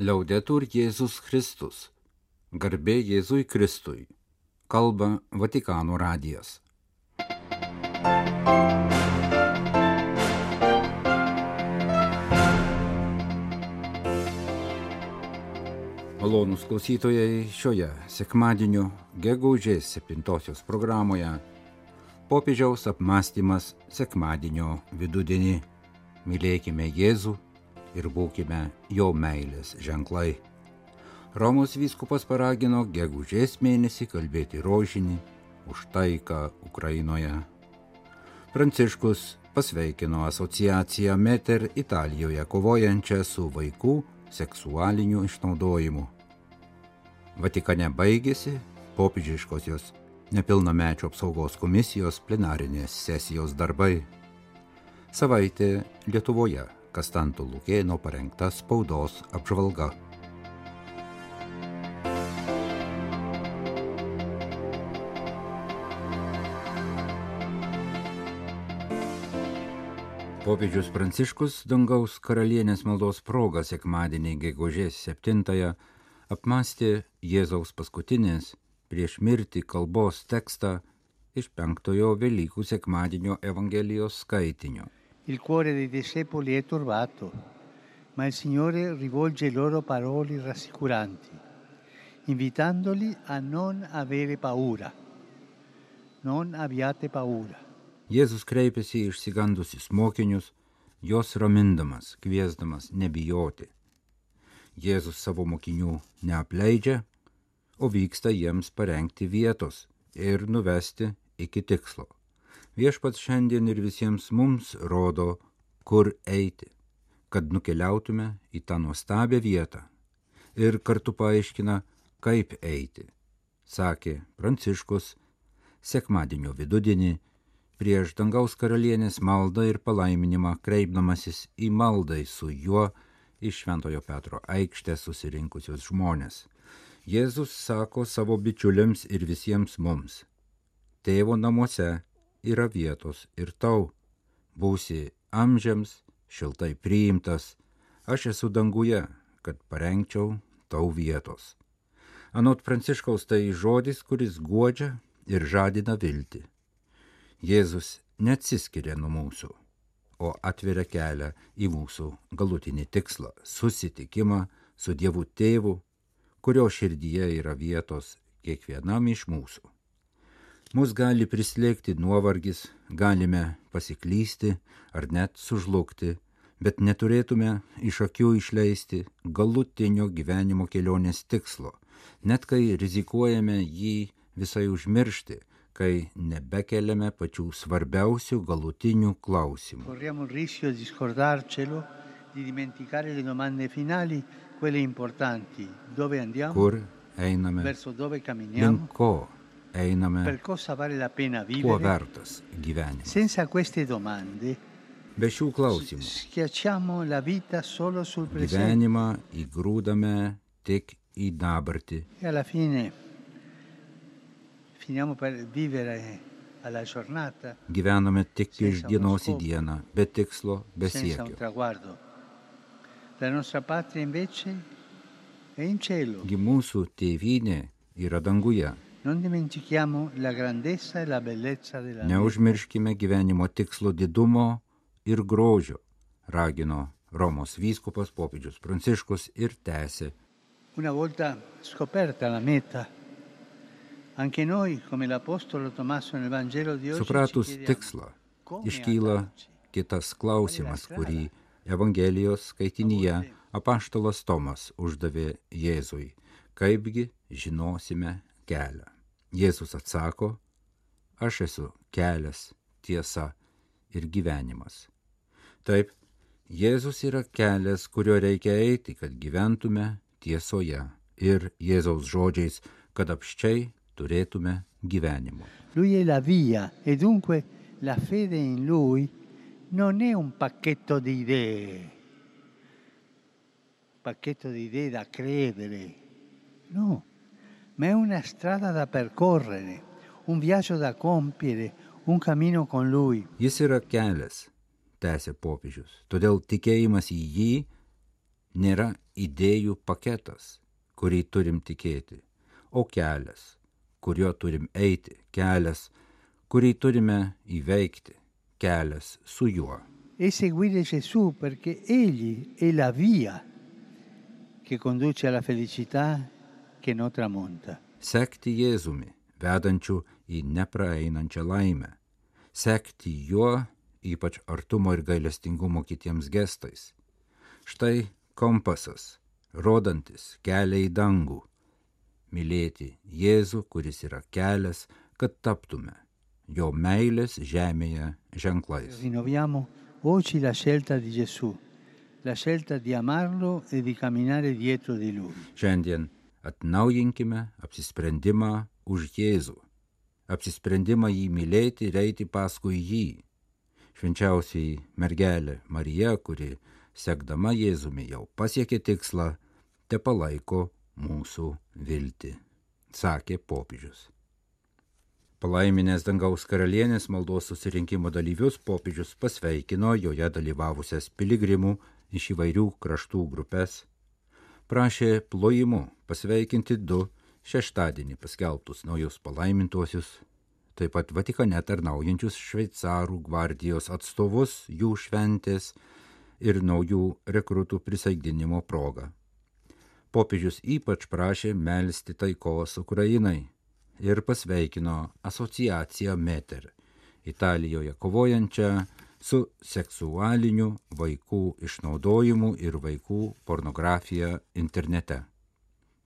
Liaudetur Jėzus Kristus. Garbė Jėzui Kristui. Kalba Vatikano radijas. Malonus klausytojai šioje sekmadienio gegužės 7 programoje popiežiaus apmąstymas sekmadienio vidudienį. Mylėkime Jėzų ir būkime jo meilės ženklai. Romos vyskupas paragino gegužės mėnesį kalbėti rožinį už taiką Ukrainoje. Pranciškus pasveikino asociaciją Meter Italijoje kovojančią su vaikų seksualiniu išnaudojimu. Vatikane baigėsi popiežiškosios nepilnamečio apsaugos komisijos plenarinės sesijos darbai. Savaitė Lietuvoje Kastanto Lukėno parengta spaudos apžvalga. Popiežius Pranciškus dangaus karalienės maldos proga sekmadienį gegužės 7-ąją apmastė Jėzaus paskutinės prieš mirtį kalbos tekstą iš penktojo Velykų sekmadienio Evangelijos skaitinio. Il cuore dei discepoli è turbato, ma il Signore rivolge loro parole rassicuranti, invitandoli a non avere paura. Non abbiate paura. Jėzus kreipėsi į išsigandusius mokinius, juos ramindamas, kviesdamas nebijoti. Jėzus savo mokinių neapleidžia, o vyksta jiems parengti vietos ir nuvesti iki tikslo. Viešpats šiandien ir visiems mums rodo, kur eiti, kad nukeliautume į tą nuostabią vietą ir kartu paaiškina, kaip eiti, sakė Pranciškus sekmadienio vidudienį prieš dangaus karalienės maldą ir palaiminimą, kreipdamasis į maldą su juo iš Šventojo Petro aikštės susirinkusius žmonės. Jėzus sako savo bičiuliams ir visiems mums, tėvo namuose yra vietos ir tau, būsi amžiams, šiltai priimtas, aš esu danguje, kad parengčiau tau vietos. Anot Pranciškaus tai žodis, kuris godžia ir žadina viltį. Jėzus neatsiskiria nuo mūsų, o atveria kelią į mūsų galutinį tikslą - susitikimą su Dievu Tėvu, kurio širdyje yra vietos kiekvienam iš mūsų. Mus gali prislėgti nuovargis, galime pasiklysti ar net sužlugti, bet neturėtume iš akių išleisti galutinio gyvenimo kelionės tikslo, net kai rizikuojame jį visai užmiršti kai nebekeliame pačių svarbiausių galutinių klausimų. Kur einame? Link ko einame? Kuo vertas gyvenimas? Be šių klausimų gyvenimą įgrūdame tik į dabartį gyvename tik iš dienos į dieną, be tikslo, be siekio. Gi mūsų tėvynė yra danguje. E Neužmirškime gyvenimo tikslo didumo ir grožio, ragino Romos vyskupas popiežius Pranciškus ir tęsė. Una volta scoperta la meta, anche noi, come l'Apostolo Tommaso nel Vangelo di oggi, Supratus tikslą, iškyla kitas klausimas, kurį Evangelijos skaitinyje apaštalas Tomas uždavė Jėzui. Kaipgi žinosime kelią? Jėzus atsako, aš esu kelias, tiesa ir gyvenimas. Taip, Jėzus yra kelias, kuriuo reikia eiti, kad gyventume tiesoje ir Jėzaus žodžiais, kad apščiai turėtume gyvenimo. Lui è la via e dunque la fede in Lui non è un pacchetto di idee, pacchetto di idee da credere, no, ma è una strada da percorrere, un viaggio da compiere, un cammino con Lui. Jis yra kelias, tęsė popiežius. Todėl tikėjimas į jį nėra idėjų paketas, kurį turim tikėti, o kelias, kuriuo turim eiti, kelias, kurį turime įveikti, kelias su juo. E seguire Gesù perché Egli è la via che conduce alla felicità. Sekti Jėzumi, vedančiu į nepraeinančią laimę. Sekti juo, ypač artumo ir gailestingumo kitiems gestais. Štai kompasas, rodantis kelią į dangų. Mylėti Jėzų, kuris yra kelias, kad taptume jo meilės žemėje ženklais. Rinnoviamo oggi la scelta di Gesù, la scelta di amarlo e di camminare dietro di lui. Šiandien atnaujinkime apsisprendimą už Jėzų, apsisprendimą jį mylėti ir eiti paskui jį. Švenčiausiai mergelė Marija, kuri sekdama Jėzumi jau pasiekė tikslą, te palaiko mūsų viltį, sakė popiežius. Palaiminės dangaus karalienės maldos susirinkimo dalyvius popiežius pasveikino joje dalyvavusias piligrimų iš įvairių kraštų grupės, prašė plojimu pasveikinti du šeštadienį paskelbtus naujus palaimintuosius, taip pat Vatikane tarnaujančius šveicarų gvardijos atstovus jų šventės ir naujų rekrutų prisaigdinimo proga. Popiežius ypač prašė melstį taikos Ukrainai ir pasveikino asociaciją Meter, Italijoje kovojančią su seksualiniu vaikų išnaudojimu ir vaikų pornografija internete.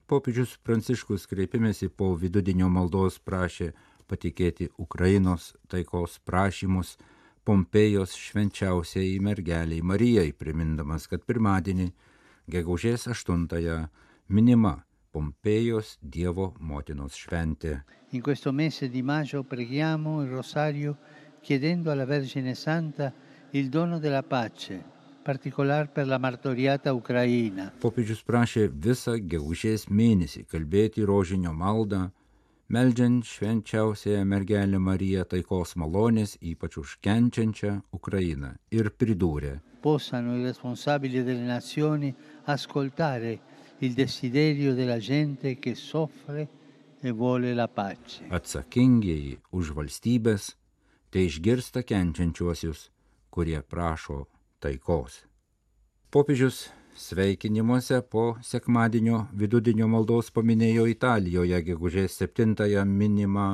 Popiežius Pranciškus kreipimėsi po vidudinio maldos prašė patikėti Ukrainos taikos prašymus Pompėjos švenčiausiai mergeliai Marijai, primindamas, kad pirmadienį, gegužės 8-ąją, minima Pompėjos Dievo motinos šventė. In questo mese di maggio preghiamo il rosario chiedendo alla Vergine Santa il dono della pace, particolar per la martoriata Ucraina. Popiežius prašė visą gegužės mėnesį kalbėti rožinio maldą, meldžiant švenčiausiąją mergelę Mariją taikos malonės, ypač už kenčiančią Ukrainą. Ir pridūrė. Possano i responsabili delle nazioni ascoltare il desiderio della gente che soffre e vuole la pace. Atsakingieji už valstybės, tai išgirsta kenčiančiuosius, kurie prašo taikos. Popiežius sveikinimuose po sekmadienio vidudinio maldos paminėjo Italijoje gegužės 7-ąją minimą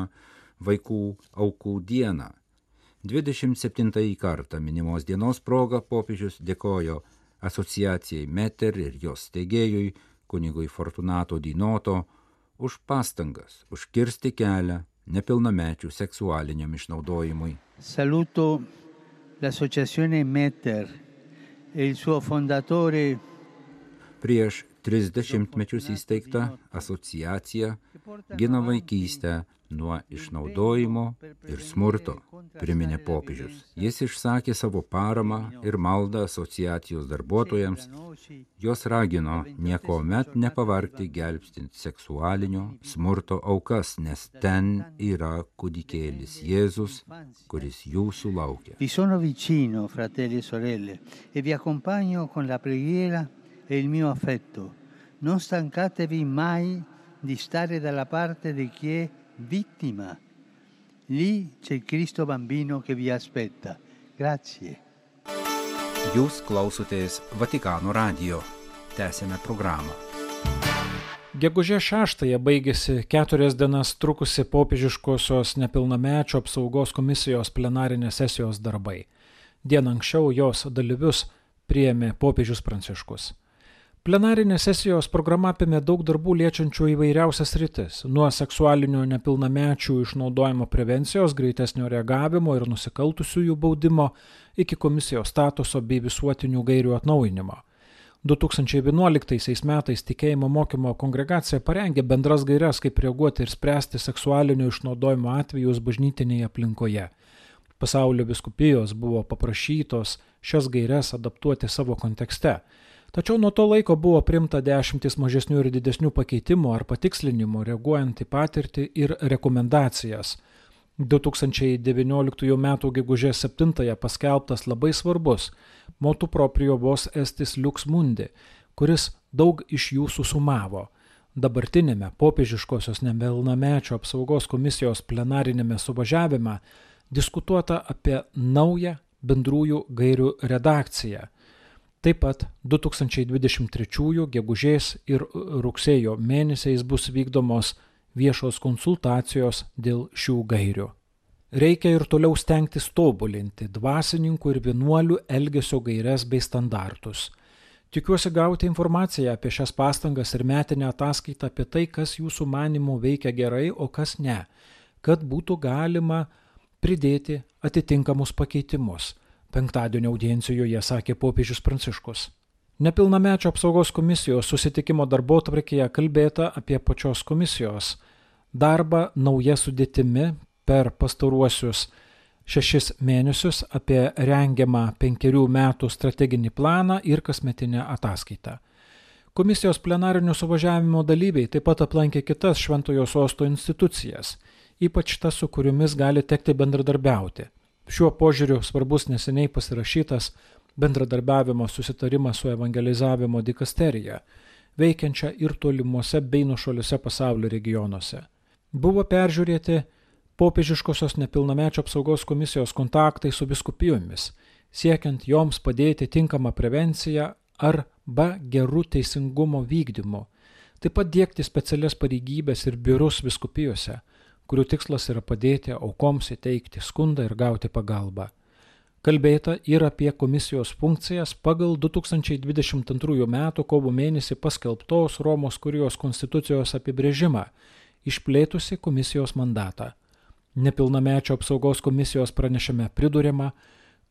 vaikų aukų dieną. 27 kartą minimos dienos proga popiežius dėkojo asociacijai Meter ir jos steigėjui kunigui Fortunato Dinoto už pastangas užkirsti kelią nepilnamečių seksualiniam išnaudojimui. Saluto l'associazione Metter e il suo fondatore Prieš 30 mečius įsteigta asociacija gina vaikystę nuo išnaudojimo ir smurto, priminė popiežius. Jis išsakė savo paramą ir maldą asociacijos darbuotojams, jos ragino nieko met nepavargti gelbstint seksualinio smurto aukas, nes ten yra kūdikėlis Jėzus, kuris jūsų laukia. Vicino, fratelli e sorelle, e vi accompagno con la preghiera e il mio affetto. Non stancatevi mai di stare dalla parte di chi è vittima. Lì c'è il Cristo bambino che vi aspetta. Grazie. Jūs klausotės Vatikano radio. Tęsėme programą. Gegužė 6-ąją baigėsi keturias dienas trukusi popiežiškosios nepilnamečio apsaugos komisijos plenarinės sesijos darbai. Dieną anksčiau jos dalyvius priėmė popiežius pranciškus. Plenarinės sesijos programa apėmė daug darbų liečiančių įvairiausias rytis - nuo seksualinio nepilnamečių išnaudojimo prevencijos, greitesnio reagavimo ir nusikaltusiųjų baudimo iki komisijos statuso bei visuotinių gairių atnaujinimo. 2011 metais tikėjimo mokymo kongregacija parengė bendras gairias, kaip reaguoti ir spręsti seksualinio išnaudojimo atvejus bažnytinėje aplinkoje. Pasaulio biskupijos buvo paprašytos šias gairias adaptuoti savo kontekste. Tačiau nuo to laiko buvo primta dešimtis mažesnių ir didesnių pakeitimų ar patikslinimų, reaguojant į patirtį ir rekomendacijas. 2019 m. gegužės 7 paskelbtas labai svarbus Motu proprio vos estis lux mundi, kuris daug iš jų susumavo. Dabartinėme popiežiškosios nepilnamečio apsaugos komisijos plenarinėme suvažiavime diskutuota apie naują bendrųjų gairių redakciją. Taip pat 2023 gegužės ir rugsėjo mėnesiais bus vykdomos viešos konsultacijos dėl šių gairių. Reikia ir toliau stengtis tobulinti dvasininkų ir vienuolių elgesio gairias bei standartus – Tikiuosi gauti informaciją apie šias pastangas ir metinę ataskaitą apie tai, kas jūsų manimų veikia gerai, o kas ne, kad būtų galima pridėti atitinkamus pakeitimus. Penktadienio audiencijoje sakė popiežius Pranciškus. Nepilnamečio apsaugos komisijos susitikimo darbo tvarkėje kalbėta apie pačios komisijos darbą nauja sudėtimi per pastaruosius šešis mėnesius apie rengiamą penkerių metų strateginį planą ir kasmetinę ataskaitą. Komisijos plenarinių suvažiavimo dalyviai taip pat aplankė kitas Šventojo sosto institucijas, ypač tas, su kuriomis gali tekti bendradarbiauti. Šiuo požiūriu svarbus neseniai pasirašytas bendradarbiavimo susitarimas su evangelizavimo dikasterija, veikiančia ir tolimuose bei nušoliuose pasaulio regionuose. Buvo peržiūrėti popiežiškosios nepilnamečio apsaugos komisijos kontaktai su biskupijomis, siekiant joms padėti tinkamą prevenciją arba gerų teisingumo vykdymu, taip pat dėkti specialias pareigybės ir biurus viskupijose, kurių tikslas yra padėti aukoms įteikti skundą ir gauti pagalbą. Kalbėta ir apie komisijos funkcijas pagal 2022 m. kovo mėnesį paskelbtos Romos kurijos konstitucijos apibrėžimą, išplėtusi komisijos mandatą. Nepilnamečio apsaugos komisijos pranešime pridurima,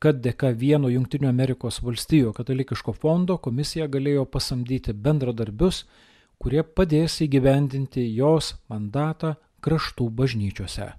kad dėka vieno Junktinių Amerikos valstijų katalikiško fondo komisija galėjo pasamdyti bendradarbius, kurie padės įgyvendinti jos mandatą kraštų bažnyčiose.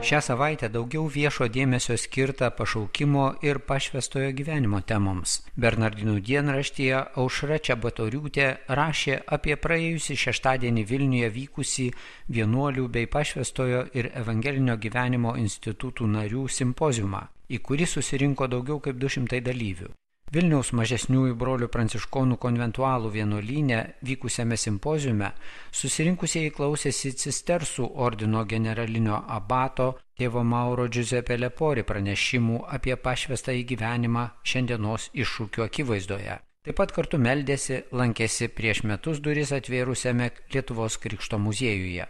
Šią savaitę daugiau viešo dėmesio skirta pašaukimo ir pašvestojo gyvenimo temoms. Bernardinų dienraštyje Aušra Čiabatoriūtė rašė apie praėjusį šeštadienį Vilniuje vykusį vienuolių bei pašvestojo ir evangelinio gyvenimo institutų narių simpoziumą, į kurį susirinko daugiau kaip 200 dalyvių. Vilniaus mažesniųjų brolių pranciškonų konventualų vienuolynė vykusiame simpoziume susirinkusieji klausėsi cistersų ordino generalinio abato tėvo Mauro Giuseppe Lepori pranešimų apie pašvestą į gyvenimą šiandienos iššūkių akivaizdoje. Taip pat kartu meldėsi, lankėsi prieš metus duris atvėrusiame Lietuvos Krikšto muziejuje.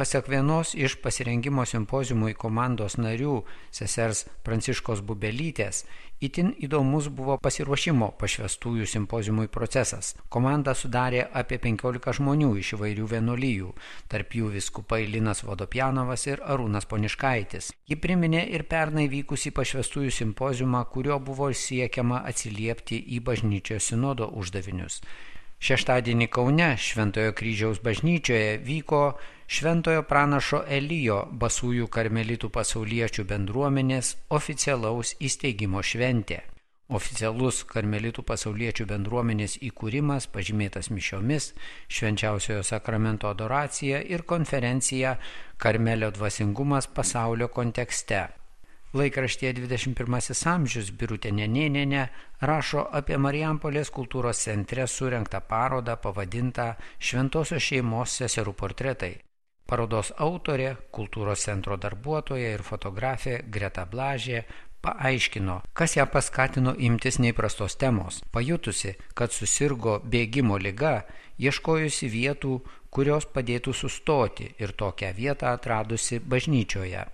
Pasak vienos iš pasirengimo simpozimui komandos narių, sesers Pranciškos Bubelytės, itin įdomus buvo pasiruošimo pašvestųjų simpozimui procesas. Komanda sudarė apie 15 žmonių iš įvairių vienuolyjų, tarp jų viskupai Linas Vodopjanovas ir Arūnas Poniškaitis. Ji priminė ir pernai vykusį pašvestųjų simpozimą, kurio buvo siekiama atsiliepti į bažnyčios sinodo uždavinius. Šeštadienį Kaune Šventojo kryžiaus bažnyčioje vyko Šventojo pranašo Elijo basųjų karmelitų pasauliečių bendruomenės oficialaus įsteigimo šventė. Oficialus karmelitų pasauliečių bendruomenės įkūrimas pažymėtas mišiomis, švenčiausiojo sakramento adoracija ir konferencija Karmelio dvasingumas pasaulio kontekste Laikraštyje 21 amžius Birutė Nenėnė rašo apie Marijampolės kultūros centre surenktą parodą pavadintą Šventosios šeimos seserų portretai. Parodos autorė, kultūros centro darbuotoja ir fotografė Greta Blažė paaiškino, kas ją paskatino imtis neįprastos temos. Pajutusi, kad susirgo bėgimo lyga, ieškojusi vietų, kurios padėtų sustoti ir tokią vietą atradusi bažnyčioje.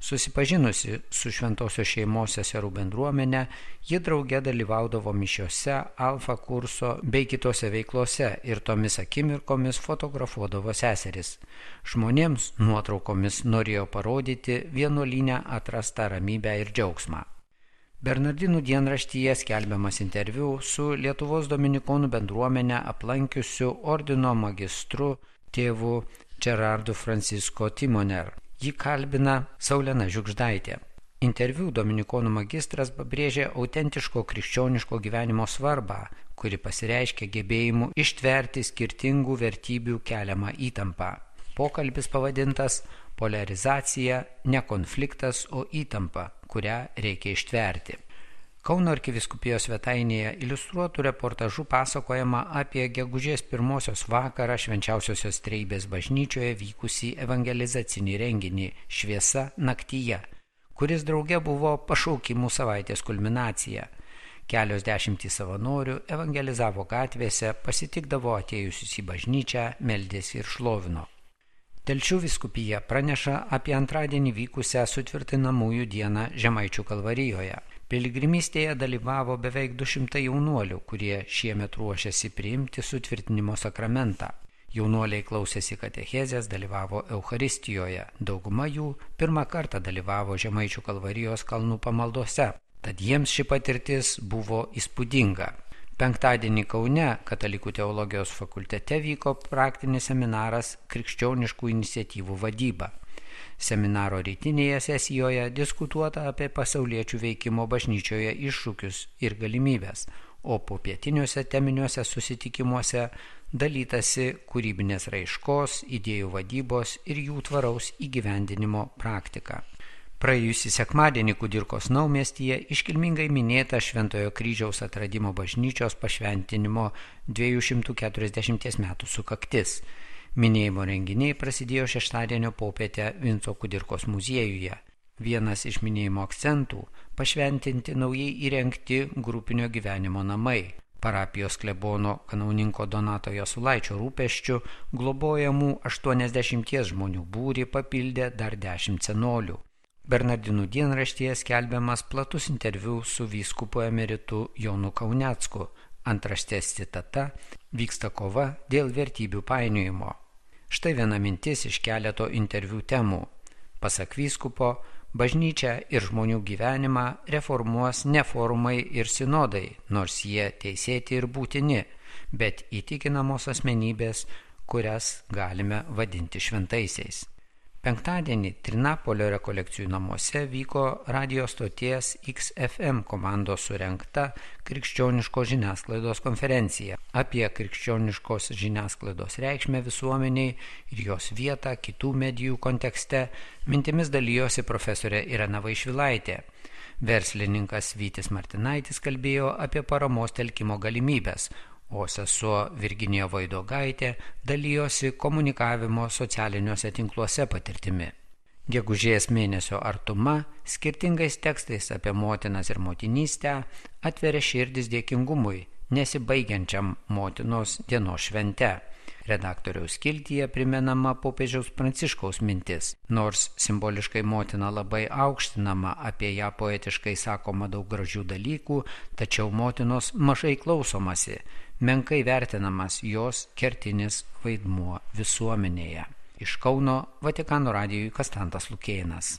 Susipažinusi su šventosios šeimos seserų bendruomenė, ji drauge dalyvaudavo mišiose, alfa kurso bei kitose veiklose ir tomis akimirkomis fotografuodavo seseris. Žmonėms nuotraukomis norėjo parodyti vienuolinę atrastą ramybę ir džiaugsmą. Bernardinų dienraštyje skelbiamas interviu su Lietuvos Dominikonų bendruomenę aplankiusiu ordino magistru tėvu Gerardu Francisco Timoner. Jį kalbina Saulena Žiukždaitė. Interviu Dominikonų magistras pabrėžė autentiško krikščioniško gyvenimo svarbą, kuri pasireiškia gebėjimu ištverti skirtingų vertybių keliamą įtampą. Pokalbis pavadintas Polarizacija - ne konfliktas, o įtampa, kurią reikia ištverti. Kauno arkiviskupijos svetainėje iliustruotų reportažų pasakojama apie gegužės pirmosios vakarą švenčiausiosios treibės bažnyčioje vykusį evangelizacinį renginį Šviesa naktyje, kuris drauge buvo pašaukimų savaitės kulminacija. Kelios dešimtys savanorių evangelizavo gatvėse, pasitikdavo atėjusius į bažnyčią, meldėsi ir šlovino. Telšių viskupija praneša apie antradienį vykusią sutvirtinamųjų dieną Žemaičių kalvarijoje. Piligrimystėje dalyvavo beveik 200 jaunuolių, kurie šiemet ruošiasi priimti sutvirtinimo sakramentą. Jaunuoliai klausėsi katechezės, dalyvavo Euharistijoje, dauguma jų pirmą kartą dalyvavo Žemaičių kalvarijos kalnų pamaldose, tad jiems ši patirtis buvo įspūdinga. Penktadienį Kaune Katalikų teologijos fakultete vyko praktinis seminaras Krikščioniškų iniciatyvų vadyba. Seminaro rytinėje sesijoje diskutuota apie pasauliečių veikimo bažnyčioje iššūkius ir galimybės, o po pietiniuose teminiuose susitikimuose dalytasi kūrybinės raiškos, idėjų vadybos ir jų tvaraus įgyvendinimo praktika. Praėjusį sekmadienį Kudirkos naumestyje iškilmingai minėta Šventojo kryžiaus atradimo bažnyčios pašventinimo 240 metų sukaktis. Minėjimo renginiai prasidėjo šeštadienio popietę Vinco Kudirkos muziejuje. Vienas iš minėjimo akcentų - pašventinti naujai įrengti grupinio gyvenimo namai. Parapijos klebono kanauninko Donato Jasulaičio rūpeščių globojamų 80 žmonių būrį papildė dar 10 senolių. Bernardinų dienraštyje skelbiamas platus interviu su vyskupu emeritu Jonu Kaunecku. Antraštės citata - vyksta kova dėl vertybių painiojimo. Štai viena mintis iš keleto interviu temų. Pasak vyskupo, bažnyčia ir žmonių gyvenimą reformuos ne forumai ir sinodai, nors jie teisėti ir būtini, bet įtikinamos asmenybės, kurias galime vadinti šventaisiais. Penktadienį Trinapolio rekolekcijų namuose vyko radio stoties XFM komandos surenkta krikščioniškos žiniasklaidos konferencija apie krikščioniškos žiniasklaidos reikšmę visuomeniai ir jos vietą kitų medijų kontekste. Mintimis dalyjosi profesorė Irena Vaišvilaitė. Verslininkas Vytis Martinaitis kalbėjo apie paramos telkimo galimybės, o sesuo Virginija Vaidogaitė dalyjosi komunikavimo socialiniuose tinkluose patirtimi. Gegužės mėnesio artuma skirtingais tekstais apie motinas ir motinystę atveria širdis dėkingumui, nesibaigiančiam motinos dienos švente. Redaktoriaus skiltyje primenama popiežiaus pranciškaus mintis. Nors simboliškai motina labai aukštinama, apie ją poetiškai sakoma daug gražių dalykų, tačiau motinos mažai klausomasi menkai vertinamas jos kertinis vaidmuo visuomenėje. Iš Kauno Vatikano radijui Kastantas Lukėnas.